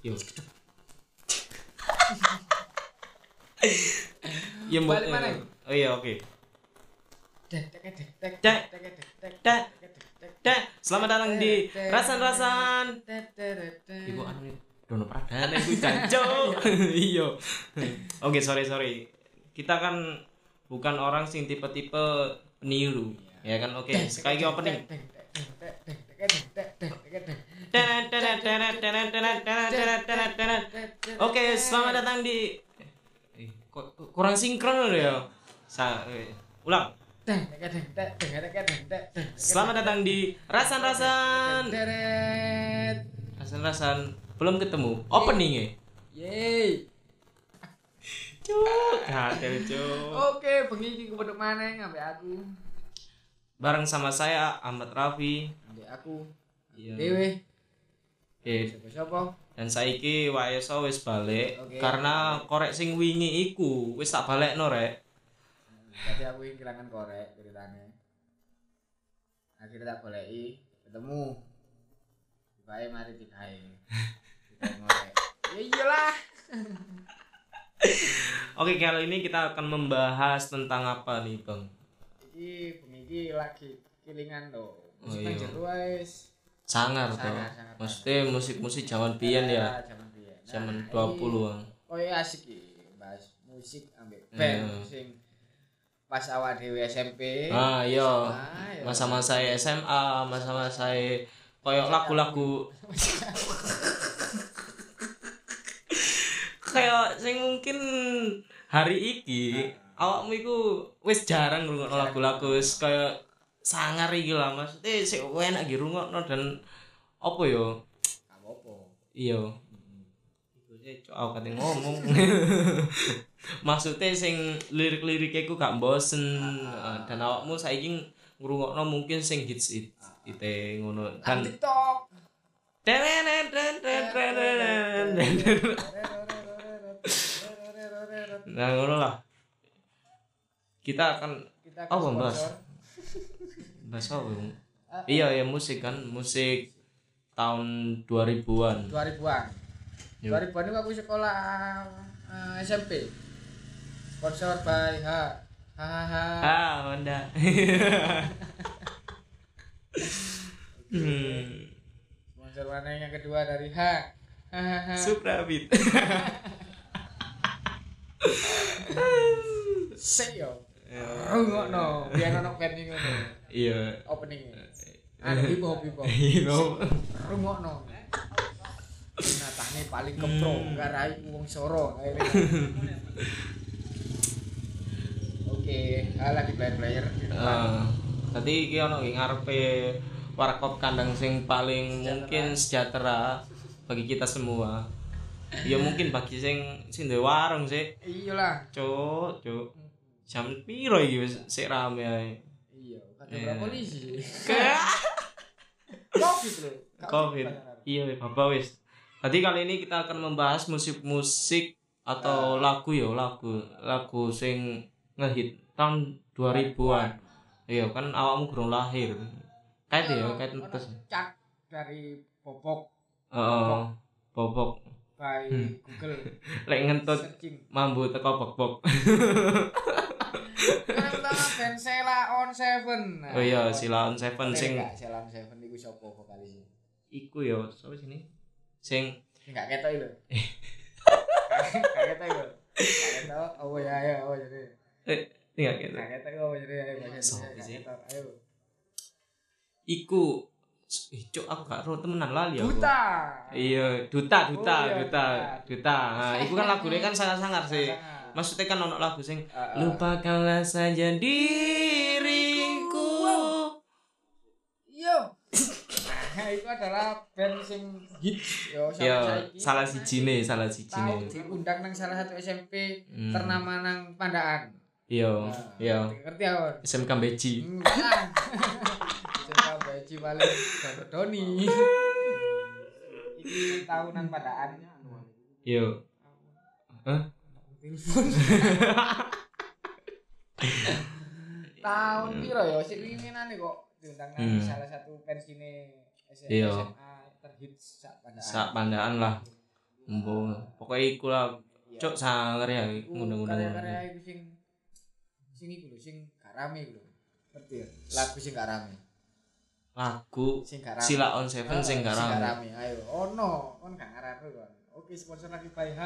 yo ya balik mana oh iya oke Selamat datang di Rasan-Rasan Ibu anu Dono Pradana itu jancok Iya Oke sorry sorry Kita kan bukan orang sing tipe-tipe peniru Ya kan oke Sekali lagi opening Oke, selamat datang di eh, eh, kurang sinkron loh ya. Ulang. Selamat datang di Rasan-rasan. Rasan-rasan belum ketemu opening ya. Yeay. Cuk, kadel cuk. Oke, bengi iki kudu maneh aku. Bareng sama saya Ahmad Rafi. Ambek aku. Iya. Dewe. Siapa-siapa? dan saiki Wayeso wis balik Oke. karena korek sing wingi iku wis tak balekno rek. Jadi aku yang kehilangan korek ceritanya. Akhirnya tak boleh ketemu. Baik mari dikai. Ya iyalah. Oke, kali ini kita akan membahas tentang apa nih, Bang? Iki bengi lagi kelingan to. Oh, iya. wis. Sangar tuh. Sangar. Maksudnya musik-musik zaman biyen ya, Zaman biyen. zaman Nah, 20-an. iki- Oh iya asik iki bahas musik ambek band Iya. sing pas awak dhewe SMP. Ah, iya. Ah, iya. Masa-masa SMA, masa-masa koyok lagu-lagu kayak sing mungkin hari iki awakmu iku wis jarang ngrungokno lagu-lagu kaya sangar iki lah maksudnya sik enak iki rungokno dan apa yo? Apa-apa. iya. Iku sih cok aku kate ngomong. Maksudnya sing lirik-lirik iku gak bosen Ah, dan awakmu saiki ngrungokno mungkin sing hits it ite ngono. Kan dan TikTok. nah ngono lah. Kita akan Kita Oh, ke Bahas apa? Ah, iya ya musik kan musik tahun 2000-an 2000-an. Yo. 2000-an itu aku sekolah eh, SMP. Sponsor by H. Hahaha. ah Honda hmm. Sponsor mana yang kedua dari H. Hahaha. Suprabit Sik yo. Rungokno, biar ono band iki ngono. iya Opening. Anu hip hop hip hop. iya Rungokno. Natane paling kepro, garai wong soro. Oke, ah, lagi player-player di depan. Ah, tadi iki ono ngarepe warkop kandang sing paling mungkin sejahtera bagi kita semua. Ya mungkin bagi sing sing warung sih. Iyalah. Cuk, cuk. Jam piro iki wis sik rame ae. Iya, kata Iya. berapa polisi. Covid loh. Covid. Iya, Bapak wis. Tadi kali ini kita akan membahas musik-musik atau lagu ya, lagu lagu sing ngehit tahun 2000-an. Iya, kan awakmu kurang lahir. Kait ya, kait Ono terus. Cak dari Bobok Heeh. Bobok by Hmm. Google lek ngentut mambu teko bok-bok. Yang pertama band on Seven. Nah, Oh iya, Silaon Seven Oke, sing enggak, Sela on Seven iku sapa vokalis? iku ya, sapa sini? Sing Enggak ketok lho. Enggak ketok lho. Enggak ketok. Oh ya ya, oh jadi. eh tinggal gitu. Enggak ketok oh jadi ayo. enggak ketok, Ayo. Iku Ih, cuk, aku gak ro temenan lali aku. Duta. Iya, duta, duta, Oh, iya, duta, Duta. duta. Nah, iku kan lagune kan sangar-sangar sih. Sangat. Maksudnya kan ono lagu sing Ah, ah. lupakanlah saja diriku. Yo. Nah, itu adalah band sing hits yo Yo, salah sijine, salah Tahu sijine. diundang nang salah satu SMP Hmm. ternama nang Pandaan. Yo, Nah, yo. Ngerti aku? SMK Beji. Coba baji paling Doni. Iki tahunan Pandaan. Yo. Hah? Telepon. Tahun piro ya sik winginane kok diundang nang Hmm. salah satu pensine SMA Iya. SMA terhits sak Pandaan. Sak pandaan lah. Mbok, pokoknya iku lah. Cuk sanger ya ngono-ngono. karya-karya iku sing sing iku lho sing gak rame iku lho. Ngerti ya? Lagu sing gak rame. Lagu Sing gak rame. Sila on Seven Ah, sing gak rame. Ayo, ono, kon gak ngarep kon. Oke, sponsor lagi by H.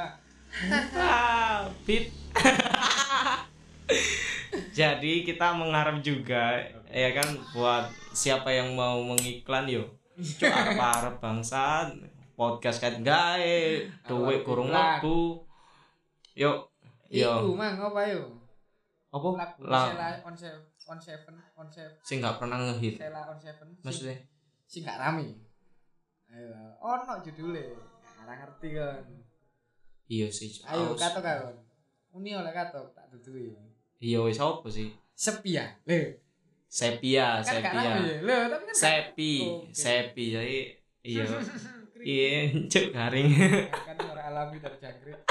Pit. Jadi kita mengharap juga ya kan buat siapa yang mau mengiklan yo. Cuk arep-arep bangsat podcast kan gawe duit kurung lebu. Yuk. Yo. Iku mang apa yo? Apa? Lagu Sela on seven, on seven, on seven, sing gak pernah ngehit. Sela on seven. Maksudnya sing gak rame. Ayo, ono judule. Ora ngerti kon. Iya sih. Ayo katok kon. Uni oleh katok tak dudui. Iya wis apa sih? Sepi ya. Le, Sepia, kan gak sepia. rame. Le, tapi kan Sepi, Oke. sepi. Jadi iya. Iya, cuk garing. kan orang alami dari jangkrik.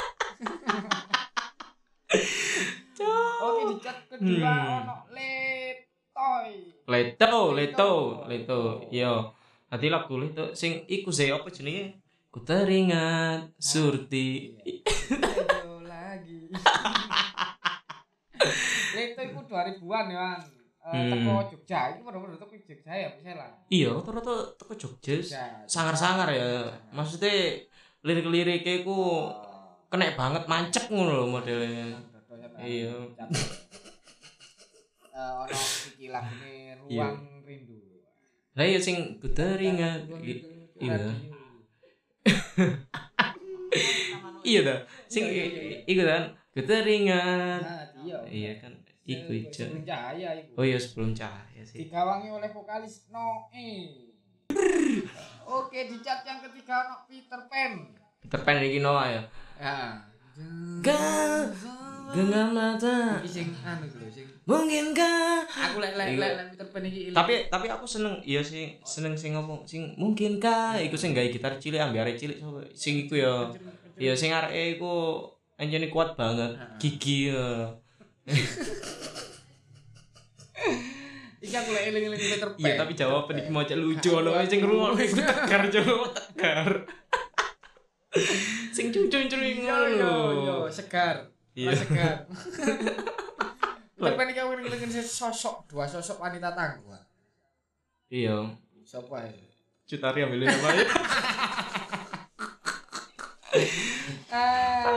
Oke, di chat kedua Hmm. ono letoy. Leto, leto, leto. Iya. Tadi lagu leto sing iku sih apa jenenge? Ku teringat surti. Ayo lagi. Leto iku 2000-an ya, Bang. Eh, Hmm. teko Jogja, itu bener-bener teko Jogja ya, misalnya. Iya, rata-rata teko Jogja. Sangar-sangar ya. Maksudnya lirik-liriknya iku kena banget mancek ngono lho modelnya. Iya. Eh, ono iki lagune Iya. Ruang Rindu. Lah iya sing ku teringat. Iya. Iya dah. Sing Iya, iya, iya. iku kan ku teringat. Nah, iya. Kan. Iku ijo. Oh iya sebelum cahaya sih. digawangi oleh vokalis Noe. Oke, di chat yang ketiga ono Peter Pan. Peter Pan iki Noah ya. Ya. Ga- Genggam mata. Iki sing anu lho sing Mungkinkah aku lek lek Iya. lek lek Peter Pan iki ilang. tapi tapi aku seneng iya sih seneng sing ngomong sing mungkinkah iku sing gawe gitar cilik ambil arek cilik sing iku ya iya sing areke iku anjene kuat banget gigi ya. iki aku lek eling-eling Peter Pan. iya tapi jawaban iki mau lucu ono sing ngrungokno iku tegar jawab tegar sing cucu-cucu Yo yo yo ngono segar. Iya. Segar. Pan iki aku eling-eling sosok dua sosok wanita tangguh. iya Sopo ae? Cutari ambil nama ya Ah,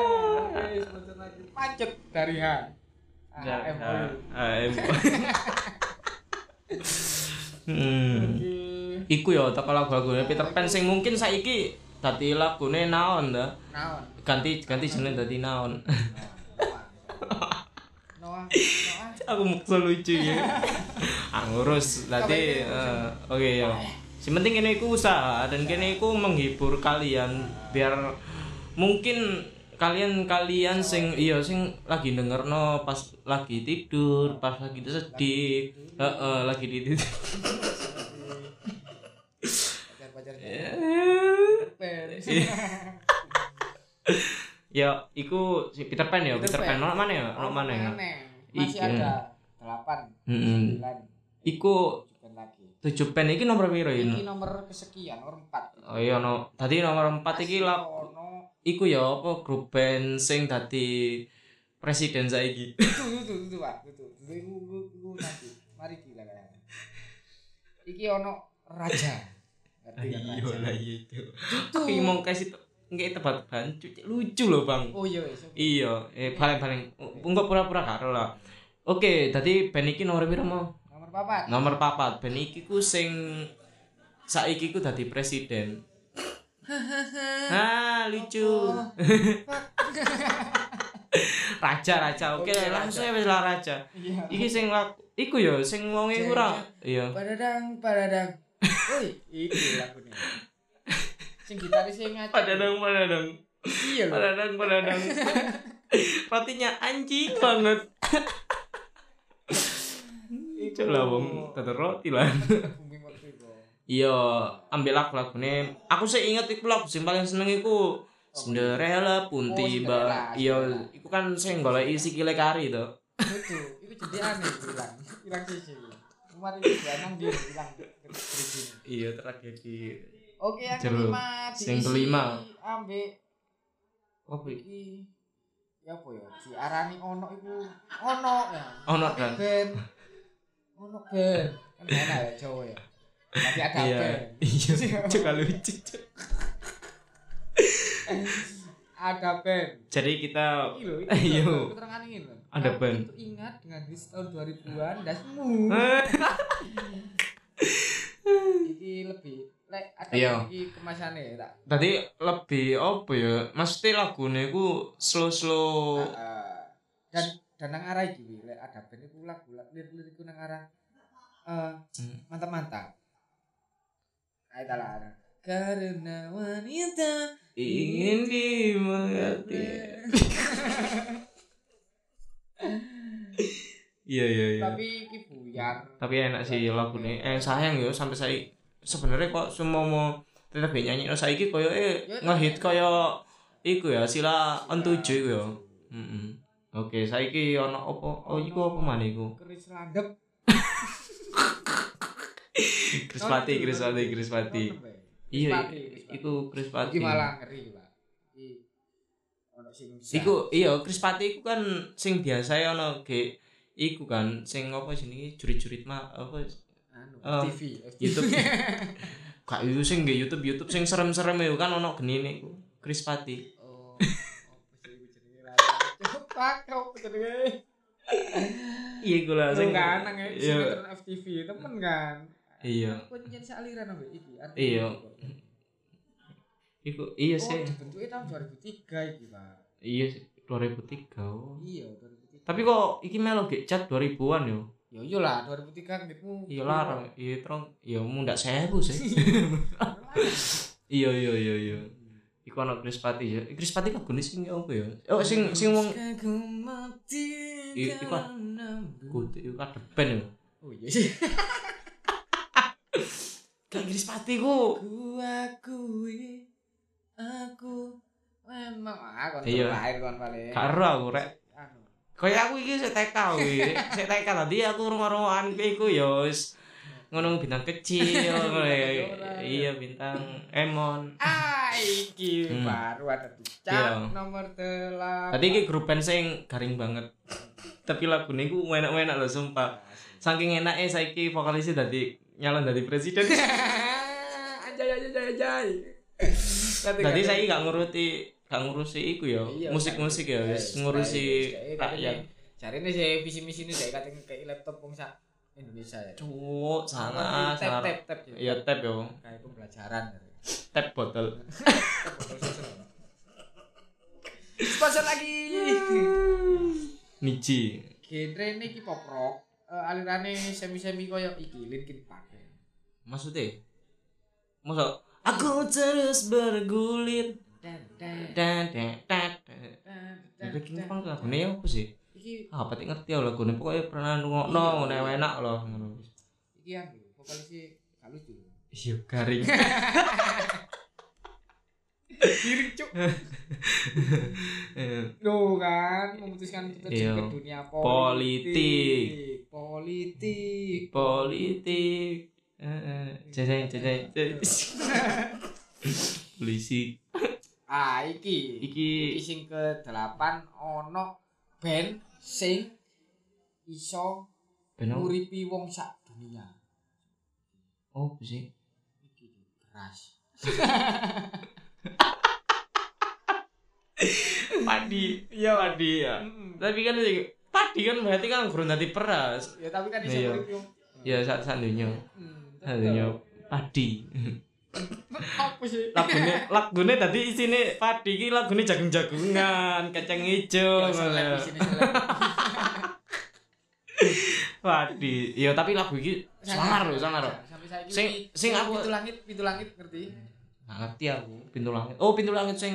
pancet dari H. Ah. AM hmm iku ya teko lagu-lagune Peter Pan sing mungkin saiki dadi lagune naon ta Naon? ganti ganti jeneng dadi naon Noah, Noah. aku maksa lucu ya. Ah ngurus. Dadi eh, oke ya. Si penting ini iku usaha dan kene iku menghibur kalian biar mungkin kalian kalian sing iya sing lagi dengerno pas lagi tidur pas lagi sedih. heeh lagi di tidur. Pacar-pacar Iya. Ya iku si Peter Pan ya Peter Peter Pan Pan. mana ya ono mana ya Masih Iki. ada 8 Mm-mm. 9 iku tujuh pen iki nomor piro ya Iki nomor kesekian, nomor 4. oh iya no tadi nomor empat iki lah Ono iku ya apa grup band sing dadi presiden saiki itu itu itu Pak, itu. Itu iku iku nanti. Mari gila kan. Iki ono raja. Kan raja? iya itu aku mau kasih nggak tebak-tebakan lucu loh bang. Oh iya wis. iya eh paling paling enggak pura-pura karo lah. Oke tadi band iki nomor piro mau Nomor 4. nomor papat. Band iki ku sing saiki ku dadi presiden. Ah lucu. Raja raja oke Oke, langsung ya wis lah raja. Iya. iki sing lagu iku ya sing wonge ora iya. Padadang, padadang. Woi, iki lagune. Sing gitaris sing ngaco. padadang padadang. Iya lho. padadang padadang. Rotinya anjing banget. Iku. Cuk lah wong teter roti lah. Itu. iya ambil lagu lagune aku sih inget iku lagu sing paling seneng iku Cinderella pun Oh, tiba. Iya iku kan sing golek isi kile kari to. Itu, itu jadi aneh bilang. Bilang sisi. Kemarin itu nang dia bilang iya tragedi Oke, yang Jeru. kelima Yang kelima. ambek Apa iki? iki ya apa ya diarani ono iku ono ya Ono dan. ben ono ben kan enak ya Jawa ya tapi ada Iya. ben Iya. Juga lucu. Ada ben Jadi kita Iya. lho, keterangan ini. Ada band. itu ingat dengan di tahun 2000-an dasmu. iki lebih lek ada Iya. iki kemasane tak. tadi lebih apa ya? Mesti lagune iku slow-slow. Heeh. dan dan nang arah iki wi, lek ada band iku lagu lirik iku nang arah eh Hmm. mantap-mantap. Ayo lah. Karena wanita Ingin dimengerti. Iya iya iya. tapi iki buyar. Tapi enak sih lagune. Eh sayang ya sampai saya sebenarnya kok semua mau tetap nyanyi no saiki koyo eh Ya, ngehit koyo iku ya sila on tujuh iku ya. Heeh. Oke, saiki ono apa? Oh, iku apa maneh iku? Keris landep. Krispati, Krispati, Krispati. Iya, Krispati, Krispati. iku Krispati. Iki malah ngeri, Pak. Iku iya Krispati iku kan sing biasa ono ge iku kan sing apa jenenge jurit-jurit mah apa anu Eh, TV, YouTube. Kak itu sing nggih YouTube YouTube sing serem-serem ya kan ono genine iku Krispati. Oh. Coba kau jenenge. Iya iku lah Sing kan nang Iya. sinetron FTV temen kan. Iya. Kok nyen aliran apa iki? Iya. Iku iya Oh, sih. dibentuknya tahun 2003 iki, Pak. Iya sih 2003. oh. Iya, 2003. Tapi kok iki melo ge cat 2000-an yo. Ya iya lah 2003 ngitmu. Iya larang, iya terong, iya mundak sewu sih. Iya iya iya iya. Iku ana Krispati ya. Krispati lagune sing apa ya? Oh sing sing wong Aku iku kudu iku ada band ya. Oh iya sih. Kayak Krispati ku. Ku akui aku memang ah kon Iya. lahir kon paling. Karo aku rek. Kayak aku iki sik TK kuwi. Sik TK tadi aku rumah-rumahan iku ya wis ngono bintang kecil ngono ya. Iya bintang Emon. Ah, iki Hmm. baru ada di Iya. nomor 8. Tadi iki grup band sing garing banget. Tapi lagune iku enak-enak lho sumpah. Saking enaknya saiki vokalisnya dadi nyalon dadi presiden. anjay anjay anjay anjay. Nanti Tadi saya gak nguruti gak ngurusi iku ya, Iya, musik-musik ya, wis ngurusi rakyat. Cari nih sih visi misi ini saya kating kayak laptop wong sak Indonesia ya. Cuk, sangat tap sangat. tap tap. Iya tab yo, Kayak pembelajaran. tab botol. Sponsor lagi. Niji. Genre ini ki pop rock. Eh, alirane semi-semi koyo iki Linkin Park. Maksudnya? Masa aku terus bergulir Dan dan dan dan. Linkin Park lagune apa sih? Iki Ah, pati ngerti ya lagune pokoknya pernah ngrungokno ngono enak loh ngono. iki vokalis gak lucu. Iya garing. Kirim cuk. Eh, Loh kan memutuskan terjun Iya. ke dunia Politik. Politik. politik eh jajang jajang polisi Ah iki. iki. Iki sing ke-8 ono band sing iso nguripi wong sak dunia. oh sih? Iki keras. padi iya padi ya. Tapi kan padi kan berarti kan gurun dadi peras Ya tapi kan iso Iya. nguripi ya saat sandunya Hmm, sandunya padi Apa sih? lagune lagune tadi isine padi iki lagune jagung-jagungan kacang Ya, ijo padi iya tapi lagu iki sangar lho sangar lho. Sing- sing aku- pintu langit, pintu langit ngerti? nggak ngerti aku pintu langit oh pintu langit sing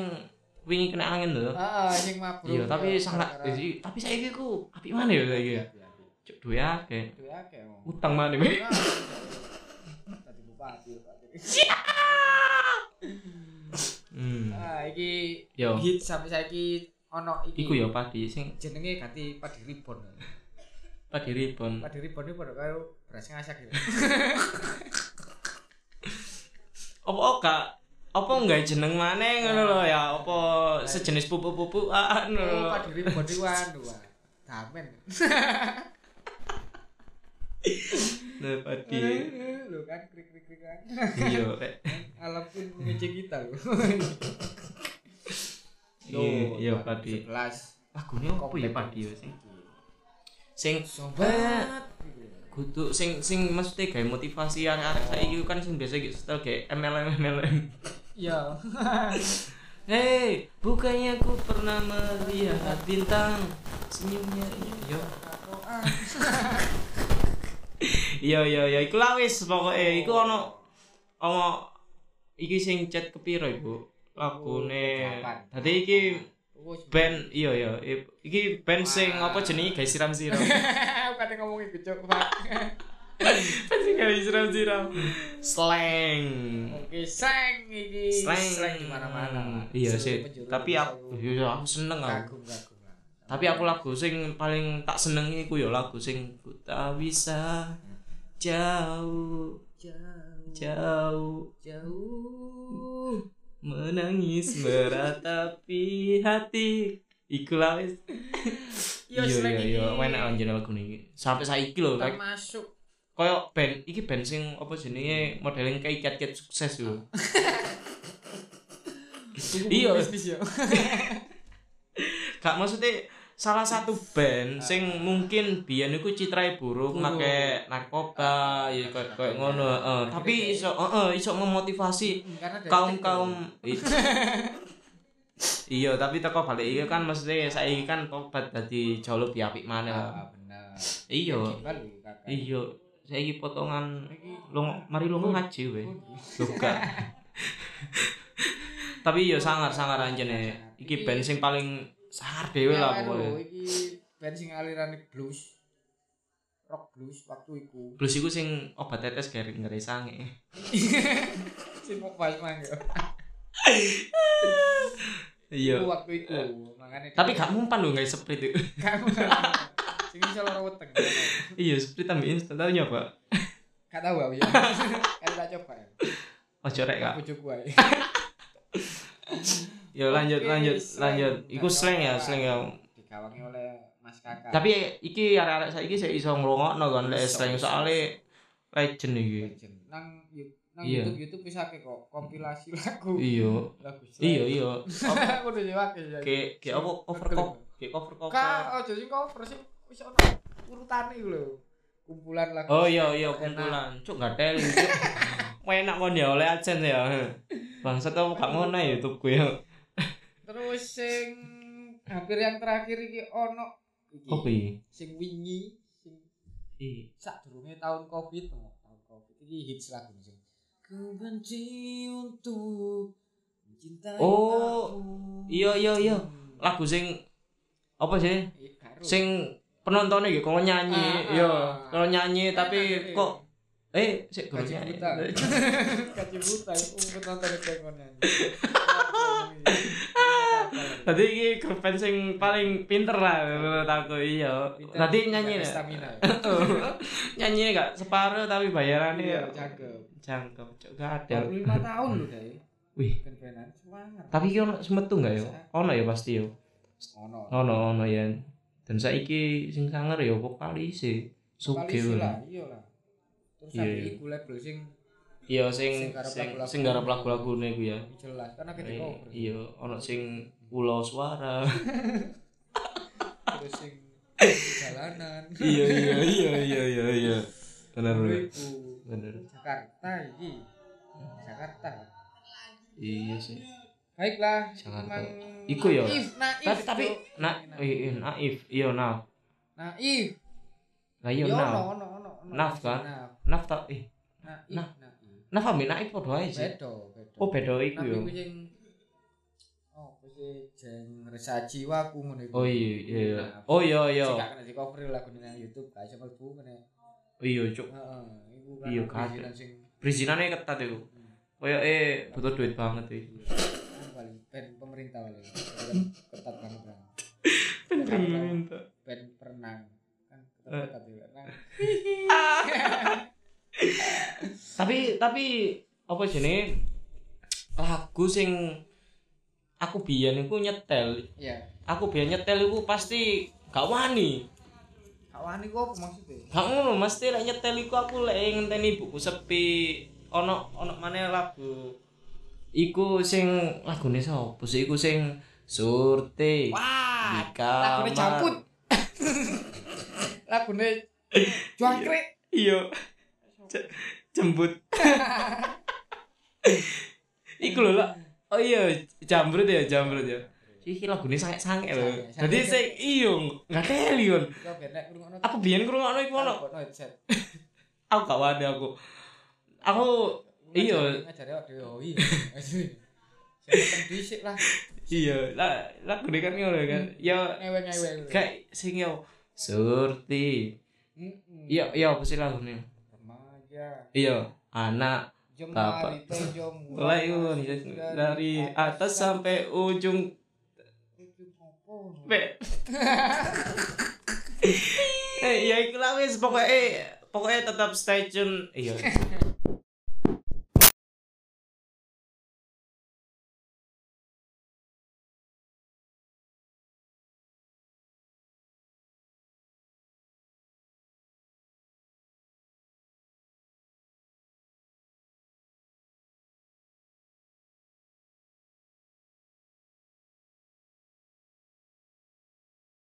wingi kena angin lho Heeh, sing mabuk. iya tapi ya, sangat gara-gara- jadi tapi saiki ku apik mana ya saiki Iya, iya, iya. cuk duwe akeh ya kayak wong. utang mana Tadi bupati. Hmm Ah, iki Yo. hit sampai saiki ono iki. iku ya padi sing jenenge ganti padi ribon. padi ribon Padi ribon iki padha karo beras ngasak gitu. apa gak apa enggak jeneng maneh ngono lho ya apa sejenis pupuk-pupukan Oh, padiri body wan dua. Damen. nah padi Lho kan krik krik krik kan. iya rek Alam pun mengejek kita lho. iya iya padi 11. lagunya apa ya padi ya sing? Sing Sobat. kudu sing sing mesti gawe motivasi arek-arek saiki kan sing biasa gitu setel kayak MLM MLM Iya. Hei, bukannya aku pernah melihat bintang? Senyumnya iya iya iya iya. Iku lah wis pokoke iku ono ono iki sing chat kepiro iku lagune dadi iki band iya iya. Iki band sing apa jenenge? Gawe siram-siram Kate ngomong iku cuk. Pak. band sing gawe siram-siram slang. Oke, slang iki. slang. Di mana-mana. iya sih. tapi aku iku iya aku seneng aku. Tapi aku lagu sing paling tak senengi iku ya lagu sing ku tak bisa jauh. Jauh. Jauh. Jauh. Menangis meratapi hati. Lah wis. Yo, iya slang iya iya. Enak anjir lagu ini sampai saiki lho like, termasuk. koyo band iki band sing apa jenenge modeling kayak cat-cat sukses lho. Iya. ya gak maksudnya salah satu band sing mungkin biyen iku citrae buruk make narkoba ya kayak kayak ngono heeh. tapi iso heeh iso memotivasi karena dari kaum TikTok. kaum iya tapi teko balik iya kan maksudnya saiki kan tobat dadi jauh lebih apik ah, maneh. Ah, bener. Iya. Iya saiki potongan Iki lu mari lu ngaji we gak. tapi iya sangar sangar anjene iki band sing paling sangar dhewe Ya, lah anu, pokoknya iki band sing aliran blues rock blues waktu iku Blues iku sing obat tetes garing ngeri sange. sing mau bahas mang ya Iya. Waktu iku makanya Tapi gak mumpan lho guys sprite itu. kamu sing iso lara weteng iya, sprite tambah instan tau nyoba. gak tahu aku ya kan tak coba ya Ojo rek kak. bujuk wae Ya lanjut Oke, lanjut slang. lanjut. Iku slang ya, slang ya. digawangi oleh Mas Kakak Tapi iki arek-arek saiki sik iso ngrungokno kan lek slang soalé legend iki. Legend. nang nang Iya. YouTube YouTube bisa ke kok kompilasi lagu Iya. lagu. Iya iya. aku udah ya Kayak kayak apa cover cover kayak cover cover. kak oh jadi cover sih bisa ono urutan itu lho kumpulan lagu Oh iya iya kumpulan. Cuk gak teling cuk. Enak kon ya oleh ajen ya. Bangsat apa gak ngono YouTube ku ya. Terus sing hampir yang terakhir iki ono iki iki? sing wingi sing Ih, sak durunge tahun covid no, tahun covid iki hits lagu sing ku benci untuk mencintai Oh, iya, iya, iya. Lagu sing apa sih? Ih, karo. Sing penontonnya gitu kalau nyanyi, iya, kalau nyanyi tapi eh. kok eh sik guru nyanyi. Kaji buta itu penonton pengen nyanyi. Tadi iki grup band sing paling pinter lah menurut aku iya. Tadi nyanyi Nggak ya. stamina. nyanyi gak separuh tapi bayarannya Iya, ya cakep. cok gak ada. 25 tahun loh deh. Wih, semangat. tapi ono semetu gak ya? Ono ya pasti yo. ono. Ono ono ya. Dan saiki sing sanger ya vokalis e. Kali Sugih. sih lah, iya lah. Terus Iya, tapi iya. iku label sing Iya sing Sing sing garap lagu-lagune ku ya. jelas karena kita cover. Iya, ono sing pulau suara. Terus sing jalanan. iya iya iya iya iya iya. Benar benar. iku Benar. Jakarta iki. Jakarta. Iya sih. Baiklah, Jakarta. memang Iku ya. naif, naif, Tapi tapi na eh, eh, naif. Iya naif. naif. Lah iya Yo, naif. Naf kan? Naif tak eh Naif, Nah. ambek naif padha ae sih. Bedo, bedo. Oh beda iku yo. iku sing Oh, apa sih jeng resa jiwaku ngono iku. Oh iya iya. Naf. Oh iya iya. Sing gak kena di cover lagu nang YouTube, gak iso mlebu kene. Oh iya cuk. Heeh, iku kan. Iya, gak ada. perizinan sing Perizinannya ketat itu. Koyo eh butuh duit banget iki. kan paling pen pemerintah paling ketat banget kan. Minta. Pen perenang kan Eh. ketat ketat juga. Nah, tapi tapi apa sini lagu sing aku biyen iku nyetel Iya. aku biyen nyetel iku pasti gak wani Kawan iku apa maksudnya? gak ngono mesti lek nyetel iku aku lek ngenteni buku sepi ono ono mana lagu iku sing lagune sapa sih iku sing surti Wah, lagune jamput. lagune jangkrik. iya jembut iku lho lah oh iya jambrut ya jambrut ya iki lagune sange-sange lho Sange, dadi sange. sing iya gak teli kon aku biyen ngrungokno iku ono aku gak wani aku aku iya ngajari awake dhewe. Oh iya. Dhisik lah. iya lah lagune kan ngono kan ya Ngewe-ngewe. kayak sing yo surti Heeh. iya iya apa sih lagune Remaja. Iya. Anak Apa? Jemari tejo mulai dari atas sampai ujung. Be. Eh ya iku lah wis. Pokoknya pokoknya tetap stay tune. Iya